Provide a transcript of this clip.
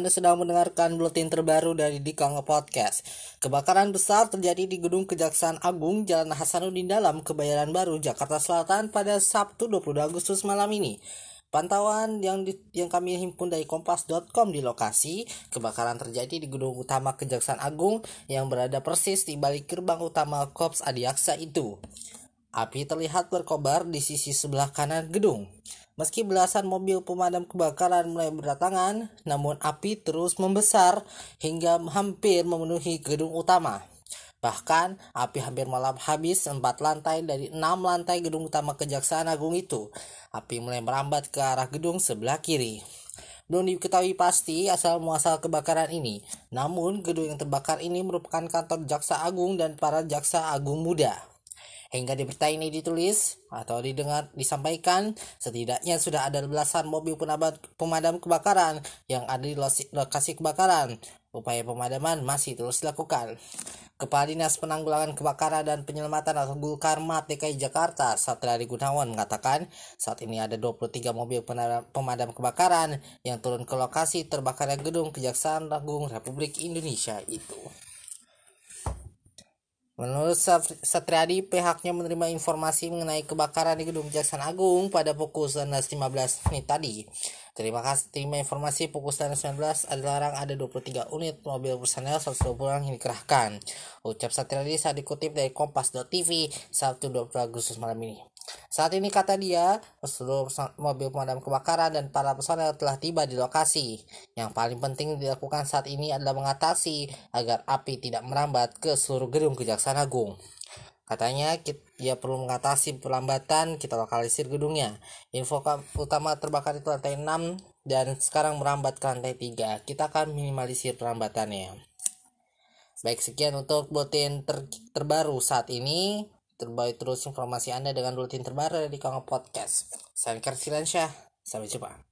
Anda sedang mendengarkan buletin terbaru dari Dikang Podcast. Kebakaran besar terjadi di Gedung Kejaksaan Agung Jalan Hasanuddin Dalam, Kebayoran Baru, Jakarta Selatan pada Sabtu 20 Agustus malam ini. Pantauan yang di, yang kami himpun dari kompas.com di lokasi, kebakaran terjadi di gedung utama Kejaksaan Agung yang berada persis di balik gerbang utama Kops Adiaksa itu. Api terlihat berkobar di sisi sebelah kanan gedung. Meski belasan mobil pemadam kebakaran mulai berdatangan, namun api terus membesar hingga hampir memenuhi gedung utama. Bahkan, api hampir malam habis empat lantai dari enam lantai gedung utama Kejaksaan Agung itu. Api mulai merambat ke arah gedung sebelah kiri. Belum diketahui pasti asal muasal kebakaran ini. Namun, gedung yang terbakar ini merupakan kantor Jaksa Agung dan para Jaksa Agung muda. Hingga di berita ini ditulis atau didengar disampaikan, setidaknya sudah ada belasan mobil pemadam kebakaran yang ada di lokasi kebakaran. Upaya pemadaman masih terus dilakukan. Kepala Dinas Penanggulangan Kebakaran dan Penyelamatan atau Gulkarmat DKI Jakarta, Satriadi Gunawan mengatakan saat ini ada 23 mobil pemadam kebakaran yang turun ke lokasi terbakarnya gedung Kejaksaan Agung Republik Indonesia itu. Menurut Satriadi, pihaknya menerima informasi mengenai kebakaran di Gedung Kejaksaan Agung pada pukul 19.15 menit tadi. Terima kasih terima informasi pukul 19 ada larang ada 23 unit mobil personel 120 orang yang dikerahkan. Ucap Satriadi saat dikutip dari kompas.tv Sabtu 20 Agustus malam ini. Saat ini kata dia, seluruh mobil pemadam kebakaran dan para personel telah tiba di lokasi. Yang paling penting dilakukan saat ini adalah mengatasi agar api tidak merambat ke seluruh gedung Kejaksaan Agung. Katanya dia perlu mengatasi perlambatan, kita lokalisir gedungnya. Info utama terbakar itu lantai 6 dan sekarang merambat ke lantai 3. Kita akan minimalisir perlambatannya. Baik sekian untuk bulletin ter terbaru saat ini terbaik terus informasi Anda dengan rutin terbaru di Kongo Podcast. Saya Fikar Silansyah. Sampai jumpa.